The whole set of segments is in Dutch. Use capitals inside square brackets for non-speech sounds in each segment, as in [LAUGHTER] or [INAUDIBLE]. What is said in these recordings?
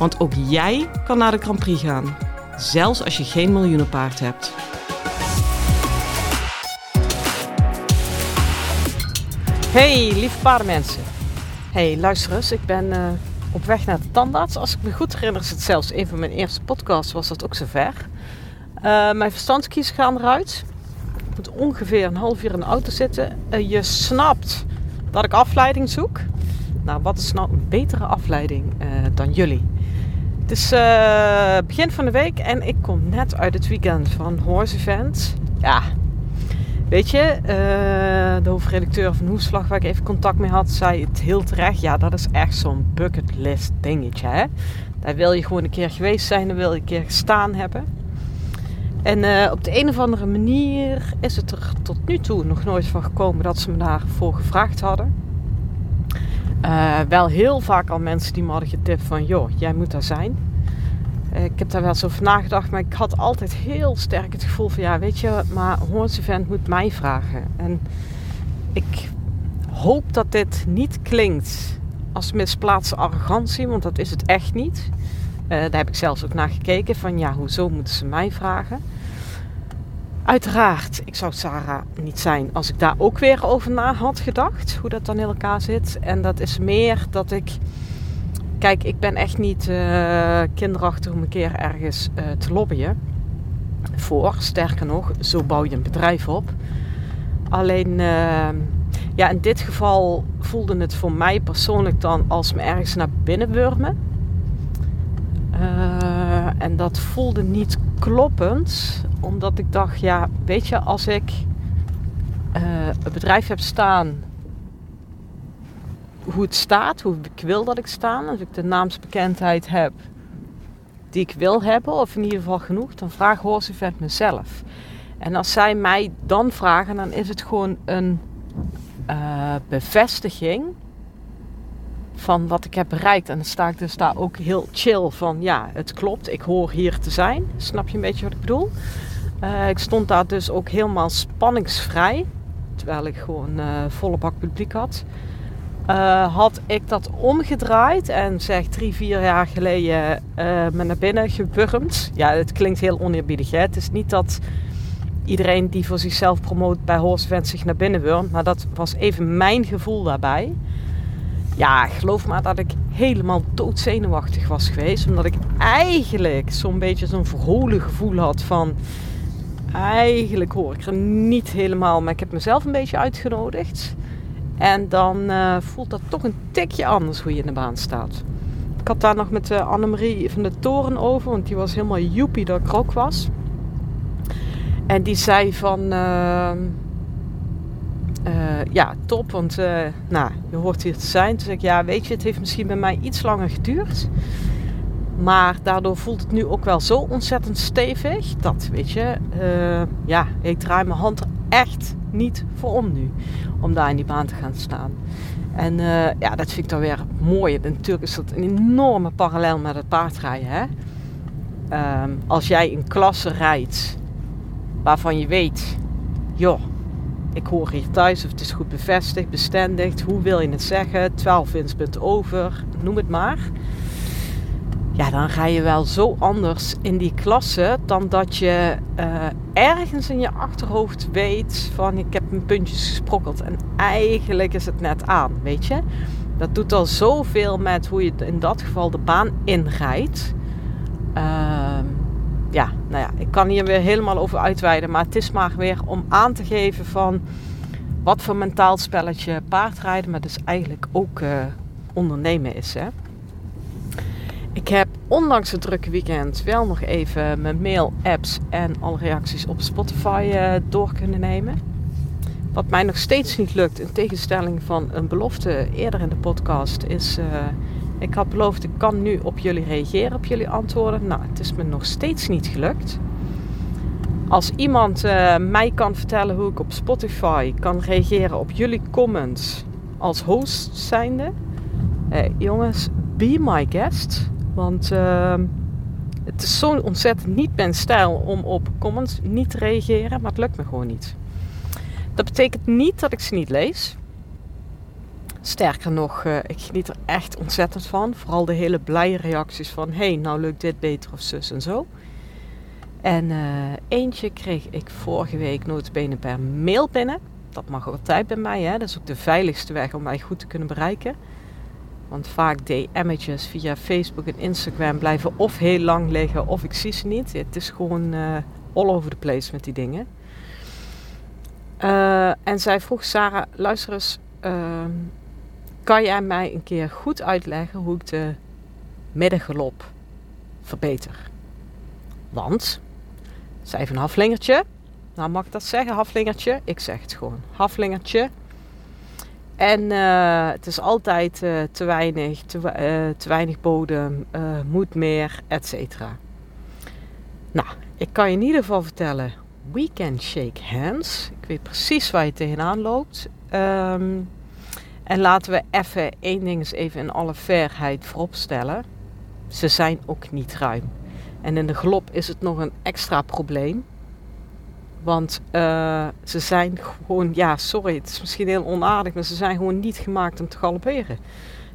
Want ook jij kan naar de Grand Prix gaan, zelfs als je geen miljoenenpaard hebt. Hey, lieve paardenmensen. Hey, luister eens, ik ben uh, op weg naar de tandarts. Als ik me goed herinner is het zelfs een van mijn eerste podcasts, was dat ook zover. Uh, mijn verstandskies gaan eruit. Ik moet ongeveer een half uur in de auto zitten. Uh, je snapt dat ik afleiding zoek. Nou, wat is nou een betere afleiding dan jullie? Het is uh, begin van de week en ik kom net uit het weekend van Horse Event. Ja, weet je, uh, de hoofdredacteur van Hoeslag, waar ik even contact mee had, zei het heel terecht. Ja, dat is echt zo'n bucketlist dingetje, hè. Daar wil je gewoon een keer geweest zijn, daar wil je een keer gestaan hebben. En uh, op de een of andere manier is het er tot nu toe nog nooit van gekomen dat ze me daarvoor gevraagd hadden. Uh, wel heel vaak al mensen die me hadden getipt van, joh, jij moet daar zijn. Uh, ik heb daar wel eens over nagedacht, maar ik had altijd heel sterk het gevoel van, ja, weet je, maar Horse Event moet mij vragen. En ik hoop dat dit niet klinkt als misplaatste arrogantie, want dat is het echt niet. Uh, daar heb ik zelfs ook naar gekeken van ja, hoezo moeten ze mij vragen? Uiteraard, ik zou Sarah niet zijn als ik daar ook weer over na had gedacht, hoe dat dan in elkaar zit. En dat is meer dat ik, kijk, ik ben echt niet uh, kinderachtig om een keer ergens uh, te lobbyen voor. Sterker nog, zo bouw je een bedrijf op. Alleen, ja, in dit geval voelde het voor mij persoonlijk dan als me ergens naar binnen wurmen. Uh, en dat voelde niet kloppend, omdat ik dacht, ja, weet je, als ik uh, een bedrijf heb staan hoe het staat, hoe ik wil dat ik sta, als ik de naamsbekendheid heb die ik wil hebben, of in ieder geval genoeg, dan vraag Horse Event mezelf. En als zij mij dan vragen, dan is het gewoon een uh, bevestiging van wat ik heb bereikt. En dan sta ik dus daar ook heel chill van, ja, het klopt, ik hoor hier te zijn. Snap je een beetje wat ik bedoel? Uh, ik stond daar dus ook helemaal spanningsvrij, terwijl ik gewoon uh, volle bak publiek had. Uh, had ik dat omgedraaid en zeg drie, vier jaar geleden me naar binnen gewurmd. Ja, het klinkt heel oneerbiedig. Het is niet dat iedereen die voor zichzelf promoot bij Horse zich naar binnen wurmt. Maar dat was even mijn gevoel daarbij. Ja, geloof maar dat ik helemaal doodzenuwachtig was geweest. Omdat ik eigenlijk zo'n beetje zo'n verholen gevoel had van... Eigenlijk hoor ik er niet helemaal, maar ik heb mezelf een beetje uitgenodigd. En dan uh, voelt dat toch een tikje anders hoe je in de baan staat. Ik had daar nog met uh, Annemarie van de Toren over, want die was helemaal joepie dat ik ook was. En die zei van... Uh, uh, ja, top, want nou, je hoort hier te zijn. Toen zei ik, ja, weet je, het heeft misschien bij mij iets langer geduurd. Maar daardoor voelt het nu ook wel zo ontzettend stevig. Dat, weet je, uh, ja, ik draai mijn hand echt niet voor om nu. Om daar in die baan te gaan staan. En ja, dat vind ik dan weer mooi. En natuurlijk is dat een enorme parallel met het paardrijden. Hè? Um, als jij een klasse rijdt waarvan je weet, joh, ik hoor hier thuis of het is goed bevestigd, bestendigd, hoe wil je het zeggen, 12 winstpunten over, noem het maar. Ja, dan ga je wel zo anders in die klasse dan dat je uh, ergens in je achterhoofd weet van ik heb mijn puntjes gesprokkeld en eigenlijk is het net aan, weet je. Dat doet al zoveel met hoe je in dat geval de baan inrijdt. Uh, ja, nou ja, ik kan hier weer helemaal over uitweiden. Maar het is maar weer om aan te geven van wat voor mentaal spelletje paardrijden, maar dus eigenlijk ook uh, ondernemen is. Hè? Ik heb ondanks het drukke weekend wel nog even mijn mail, apps en alle reacties op Spotify uh, door kunnen nemen. Wat mij nog steeds niet lukt, in tegenstelling van een belofte eerder in de podcast, is uh, Ik had beloofd, ik kan nu op jullie reageren, op jullie antwoorden. Nou, het is me nog steeds niet gelukt. Als iemand uh, mij kan vertellen hoe ik op Spotify kan reageren op jullie comments als host zijnde. Jongens, be my guest. Want uh, het is zo ontzettend niet mijn stijl om op comments niet te reageren, maar het lukt me gewoon niet. Dat betekent niet dat ik ze niet lees. Sterker nog, uh, ik geniet er echt ontzettend van. Vooral de hele blije reacties van: hey, nou lukt dit beter of zus en zo. En uh, eentje kreeg ik vorige week notabene per mail binnen. Dat mag altijd bij mij, hè? dat is ook de veiligste weg om mij goed te kunnen bereiken. Want vaak DM'tjes via Facebook en Instagram blijven of heel lang liggen of ik zie ze niet. Het is gewoon uh, all over the place met die dingen. Uh, en zij vroeg Sarah, luister eens, uh, kan jij mij een keer goed uitleggen hoe ik de middengelop verbeter? Want, zij heeft een haflingertje. Nou, mag ik dat zeggen, haflingertje? Ik zeg het gewoon, haflingertje. En uh, het is altijd uh, te weinig, te, uh, te weinig bodem, moet meer, etc. Nou, ik kan je in ieder geval vertellen, we can shake hands. Ik weet precies waar je tegenaan loopt. Um, en laten we even één ding eens even in alle fairheid vooropstellen. Ze zijn ook niet ruim. En in de glop is het nog een extra probleem. Want uh, ze zijn gewoon, ja, sorry, het is misschien heel onaardig, maar ze zijn gewoon niet gemaakt om te galopperen.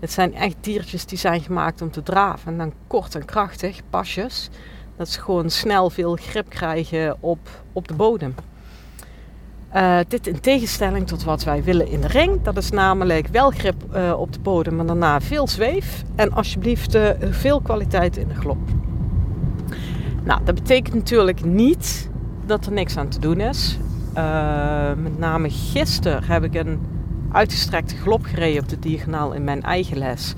Het zijn echt diertjes die zijn gemaakt om te draven. En dan kort en krachtig, pasjes. Dat ze gewoon snel veel grip krijgen op, op de bodem. Uh, dit in tegenstelling tot wat wij willen in de ring. Dat is namelijk wel grip uh, op de bodem, maar daarna veel zweef. En alsjeblieft veel kwaliteit in de glop. Nou, dat betekent natuurlijk niet dat er niks aan te doen is. met name gisteren heb ik een uitgestrekte glop gereden op de diagonaal in mijn eigen les.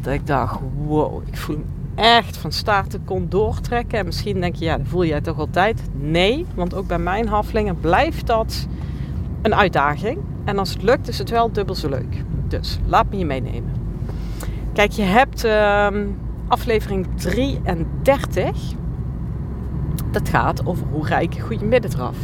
Dat ik dacht, wow, ik voel me echt van start te kon doortrekken. En misschien denk je, ja, dat voel jij toch altijd? Nee, want ook bij mijn haflingen blijft dat een uitdaging. En als het lukt, is het wel dubbel zo leuk. Dus laat me je meenemen. Kijk, je hebt uh, aflevering 33 dat gaat over hoe rijk een goede middendraf.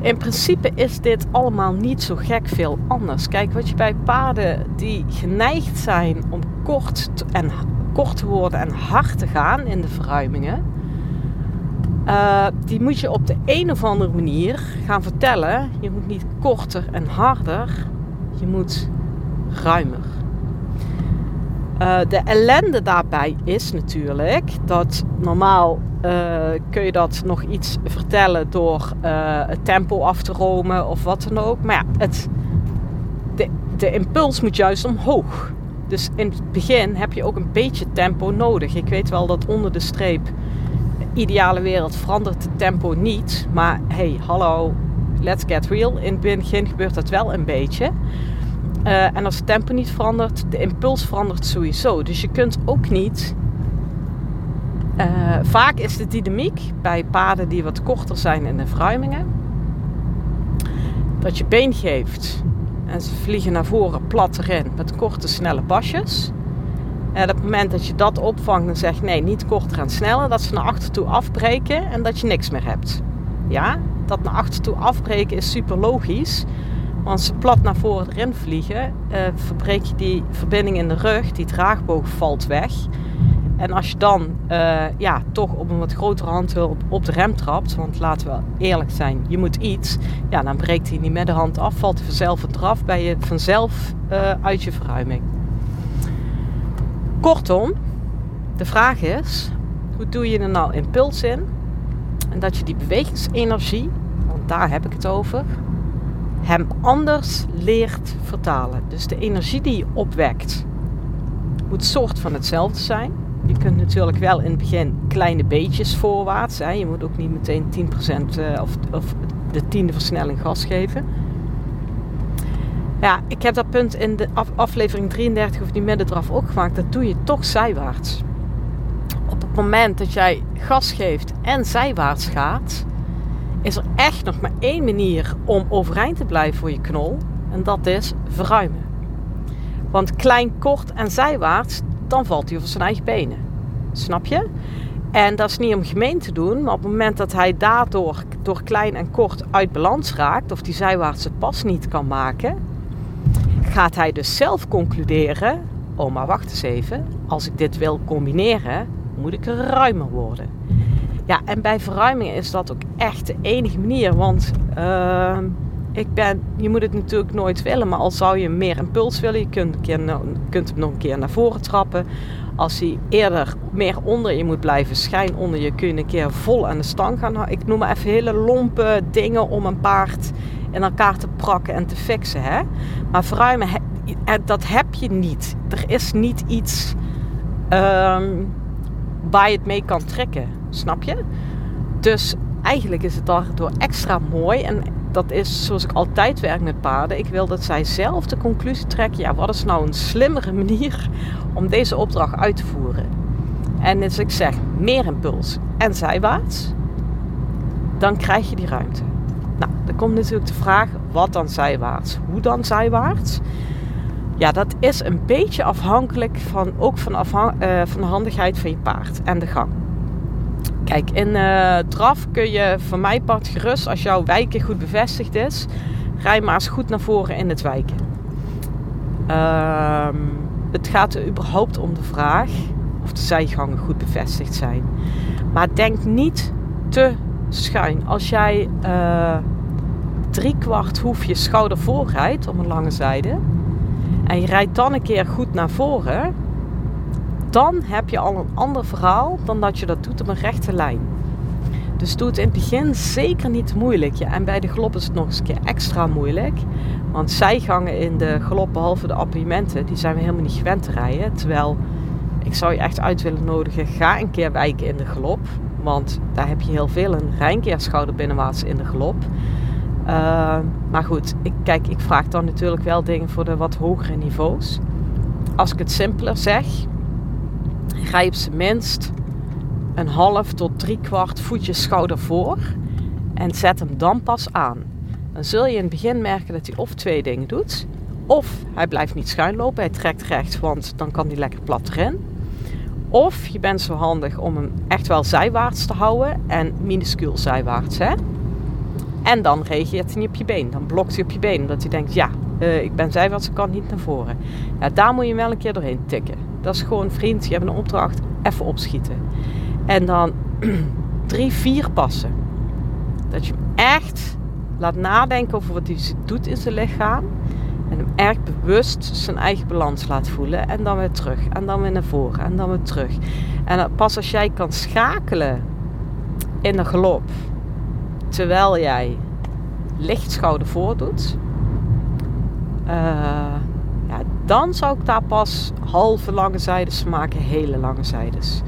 In principe is dit allemaal niet zo gek veel anders. Kijk, wat je bij paarden die geneigd zijn om kort en, kort te worden en hard te gaan in de verruimingen, uh, die moet je op de een of andere manier gaan vertellen. Je moet niet korter en harder, je moet ruimer. Uh, de ellende daarbij is natuurlijk dat normaal uh, kun je dat nog iets vertellen door uh, het tempo af te romen of wat dan ook. Maar ja, het, de, de impuls moet juist omhoog. Dus in het begin heb je ook een beetje tempo nodig. Ik weet wel dat onder de streep, ideale wereld, verandert het tempo niet. Maar hey, hallo, let's get real. In het begin gebeurt dat wel een beetje. Uh, en als het tempo niet verandert, de impuls verandert sowieso. Dus je kunt ook niet. Uh, vaak is de dynamiek bij paden die wat korter zijn in de verruimingen. Dat je been geeft en ze vliegen naar voren plat erin met korte snelle pasjes. En op het moment dat je dat opvangt en zegt nee, niet korter en sneller, dat ze naar achter toe afbreken en dat je niks meer hebt. Ja, dat naar achter toe afbreken is super logisch. Want ze plat naar voren erin vliegen, uh, verbreek je die verbinding in de rug, die draagboog valt weg. En als je dan uh, ja, toch op een wat grotere handhulp op de rem trapt, want laten we eerlijk zijn, je moet iets, ja, dan breekt hij niet met de hand af, valt hij vanzelf eraf, ben je vanzelf uh, uit je verruiming. Kortom, de vraag is, hoe doe je er nou impuls in? En dat je die bewegingsenergie, want daar heb ik het over, hem anders leert vertalen. Dus de energie die je opwekt moet soort van hetzelfde zijn. Je kunt natuurlijk wel in het begin kleine beetjes voorwaarts. Hè. Je moet ook niet meteen 10% uh, of, of de tiende versnelling gas geven. Ja, ik heb dat punt in de af, aflevering 33 of die middendraf ook gemaakt. Dat doe je toch zijwaarts. Op het moment dat jij gas geeft en zijwaarts gaat, is er echt nog maar één manier om overeind te blijven voor je knol. En dat is verruimen. Want klein, kort en zijwaarts, dan valt hij over zijn eigen benen. Snap je? En dat is niet om gemeen te doen, maar op het moment dat hij daardoor door klein en kort uit balans raakt, of die zijwaartse pas niet kan maken, gaat hij dus zelf concluderen: oh, maar wacht eens even, als ik dit wil combineren, moet ik ruimer worden. Ja, en bij verruiming is dat ook echt de enige manier, want. Uh, ik ben, je moet het natuurlijk nooit willen, maar al zou je meer impuls willen, je kunt, kunt hem nog een keer naar voren trappen. Als hij eerder meer onder je moet blijven, schijn onder je, kun je een keer vol aan de stang gaan. Ik noem maar even hele lompe dingen om een paard in elkaar te prakken en te fixen. Hè? Maar verruimen, dat heb je niet. Er is niet iets um, waar je het mee kan trekken, snap je? Dus eigenlijk is het daardoor extra mooi en dat is zoals ik altijd werk met paarden. Ik wil dat zij zelf de conclusie trekken. Ja, wat is nou een slimmere [LAUGHS] manier om deze opdracht uit te voeren? En als ik zeg meer impuls en zijwaarts, dan krijg je die ruimte. Nou, dan komt natuurlijk de vraag, wat dan zijwaarts? Hoe dan zijwaarts? Ja, dat is een beetje afhankelijk van, ook van, afhang, uh, van de handigheid van je paard en de gang. Kijk, in uh, draf kun je van mij part gerust, als jouw wijken goed bevestigd is, rij maar eens goed naar voren in het wijken. Uh, het gaat er überhaupt om de vraag of de zijgangen goed bevestigd zijn. Maar denk niet te schuin. Als jij uh, drie kwart hoefje schouder voor rijdt om een lange zijde en je rijdt dan een keer goed naar voren, dan heb je al een ander verhaal dan dat je dat doet op een rechte lijn. Dus doe het in het begin zeker niet moeilijk. Ja, en bij de galop is het nog eens een keer extra moeilijk. Want zijgangen in de galop, behalve de appartementen, die zijn we helemaal niet gewend te rijden. Terwijl ik zou je echt uit willen nodigen, ga een keer wijken in de galop. Want daar heb je heel veel een rijnkeerschouder binnenwaarts in de galop. Uh, maar goed, ik, kijk, ik vraag dan natuurlijk wel dingen voor de wat hogere niveaus. Als ik het simpeler zeg, op zijn minst een half tot drie kwart voetje schouder voor en zet hem dan pas aan. Dan zul je in het begin merken dat hij of twee dingen doet. Of hij blijft niet schuin lopen, hij trekt recht, want dan kan hij lekker plat erin. Of je bent zo handig om hem echt wel zijwaarts te houden en minuscuul zijwaarts. Hè? En dan reageert hij niet op je been. Dan blokt hij op je been, omdat hij denkt, ja, uh, ik ben zijwaarts, ik kan niet naar voren. Ja, daar moet je wel een keer doorheen tikken. Dat is gewoon, vriend, je hebt een opdracht, even opschieten. En dan [CLEARS THROAT] drie, vier passen. Dat je hem echt laat nadenken over wat hij doet in zijn lichaam. En hem erg bewust zijn eigen balans laat voelen. En dan weer terug. En dan weer naar voren. En dan weer terug. En pas als jij kan schakelen in de galop. Terwijl jij licht schouder voor doet. Uh, dan zou ik daar pas halve lange zijdes maken, hele lange zijdes.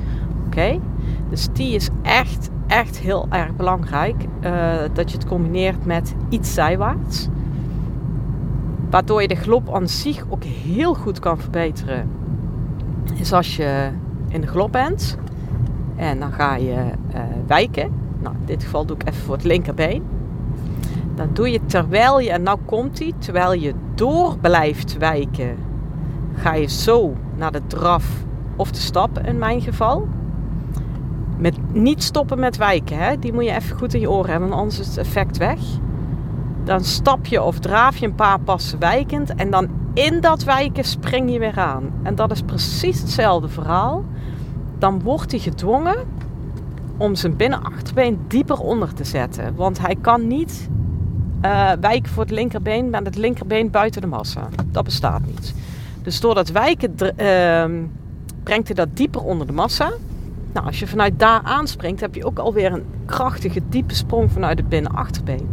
Oké? Dus die is echt, echt heel erg belangrijk. Uh, dat je het combineert met iets zijwaarts. Waardoor je de glop aan zich ook heel goed kan verbeteren. Is als je in de glop bent en dan ga je uh, wijken. Nou, in dit geval doe ik even voor het linkerbeen. Dan doe je terwijl je, en nou komt hij, terwijl je door blijft wijken, ga je zo naar de draf of de stap in mijn geval. Met niet stoppen met wijken, hè? die moet je even goed in je oren hebben, anders is het effect weg. Dan stap je of draaf je een paar passen wijkend en dan in dat wijken spring je weer aan. En dat is precies hetzelfde verhaal. Dan wordt hij gedwongen om zijn binnenachterbeen dieper onder te zetten. Want hij kan niet uh, wijken voor het linkerbeen met het linkerbeen buiten de massa. Dat bestaat niet. Dus door dat wijken uh, brengt hij dat dieper onder de massa. Nou, als je vanuit daar aanspringt, heb je ook alweer een krachtige, diepe sprong vanuit het binnenachterbeen.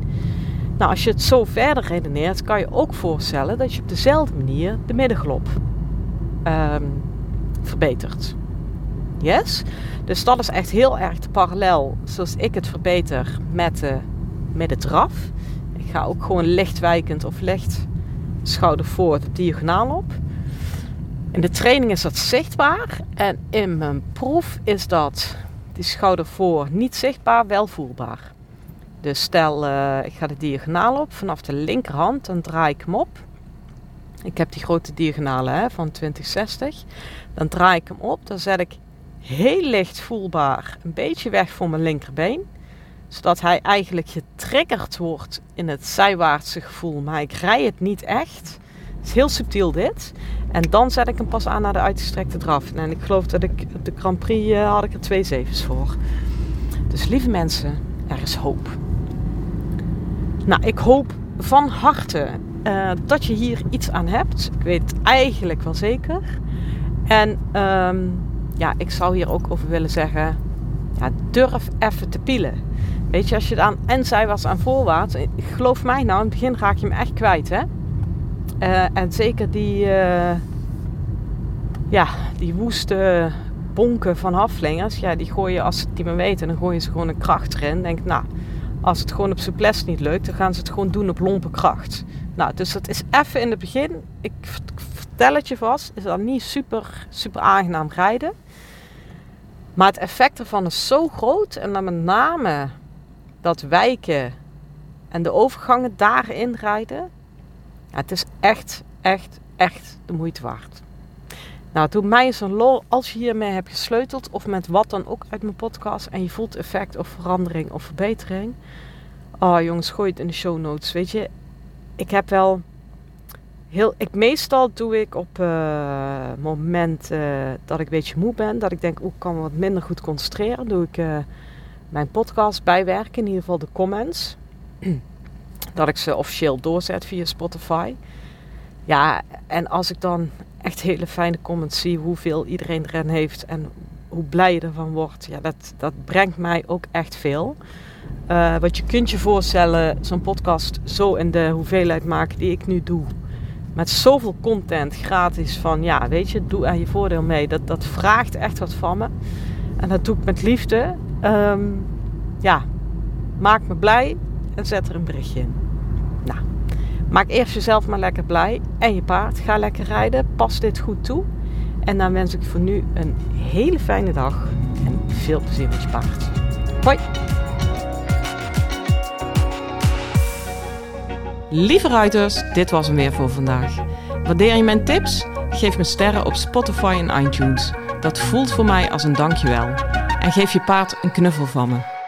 Nou, als je het zo verder redeneert, kan je ook voorstellen dat je op dezelfde manier de middenglop um, verbetert. Yes? Dus dat is echt heel erg de parallel zoals ik het verbeter met de, met de draf. Ik ga ook gewoon licht wijkend of licht schouder voort diagonaal op. In de training is dat zichtbaar en in mijn proef is dat die schouder voor niet zichtbaar, wel voelbaar. Dus stel, uh, ik ga de diagonaal op vanaf de linkerhand, dan draai ik hem op. Ik heb die grote diagonale hè, van 2060. Dan draai ik hem op. Dan zet ik heel licht voelbaar een beetje weg voor mijn linkerbeen. Zodat hij eigenlijk getriggerd wordt in het zijwaartse gevoel. Maar ik rij het niet echt. Het is heel subtiel dit. En dan zet ik hem pas aan naar de uitgestrekte draf. En ik geloof dat ik op de Grand Prix uh, had ik er twee zevens voor. Dus lieve mensen, er is hoop. Nou, ik hoop van harte uh, dat je hier iets aan hebt. Ik weet het eigenlijk wel zeker. En um, ja, ik zou hier ook over willen zeggen: ja, durf even te pielen. Weet je, als je dan en zij was aan voorwaarts, geloof mij nou, in het begin raak je me echt kwijt, hè? Uh, en zeker die, uh, ja, die woeste bonken van haflingers, ja, die gooi je als ze het niet meer weten, dan gooi je ze gewoon een kracht erin. Denk, nou, als het gewoon op souplesse niet lukt, dan gaan ze het gewoon doen op lompe kracht. Nou, dus dat is even in het begin, ik vertel het je vast, is dan niet super, super aangenaam rijden. Maar het effect ervan is zo groot en dan met name dat wijken en de overgangen daarin rijden. Het is echt, echt, echt de moeite waard. Nou, doe mij eens een lol als je hiermee hebt gesleuteld of met wat dan ook uit mijn podcast en je voelt effect of verandering of verbetering. Oh jongens, gooi het in de show notes. Weet je, ik heb wel heel. Ik, meestal doe ik op uh, moment uh, dat ik een beetje moe ben, dat ik denk, hoe kan me wat minder goed concentreren, doe ik uh, mijn podcast bijwerken, in ieder geval de comments. [CLEARS THROAT] dat ik ze officieel doorzet via Spotify. Ja, en als ik dan echt hele fijne comments zie, hoeveel iedereen erin heeft en hoe blij je ervan wordt, ja, dat, dat brengt mij ook echt veel. Uh, want je kunt je voorstellen, zo'n podcast zo in de hoeveelheid maken die ik nu doe. Met zoveel content gratis van, ja, weet je, doe er je voordeel mee. Dat, dat vraagt echt wat van me. En dat doe ik met liefde. Um, ja, maak me blij en zet er een berichtje in. Nou, maak eerst jezelf maar lekker blij en je paard. Ga lekker rijden, pas dit goed toe. En dan wens ik voor nu een hele fijne dag en veel plezier met je paard. Hoi! Lieve ruiters, dit was hem weer voor vandaag. Waardeer je mijn tips? Geef me sterren op Spotify en iTunes. Dat voelt voor mij als een dankjewel. En geef je paard een knuffel van me.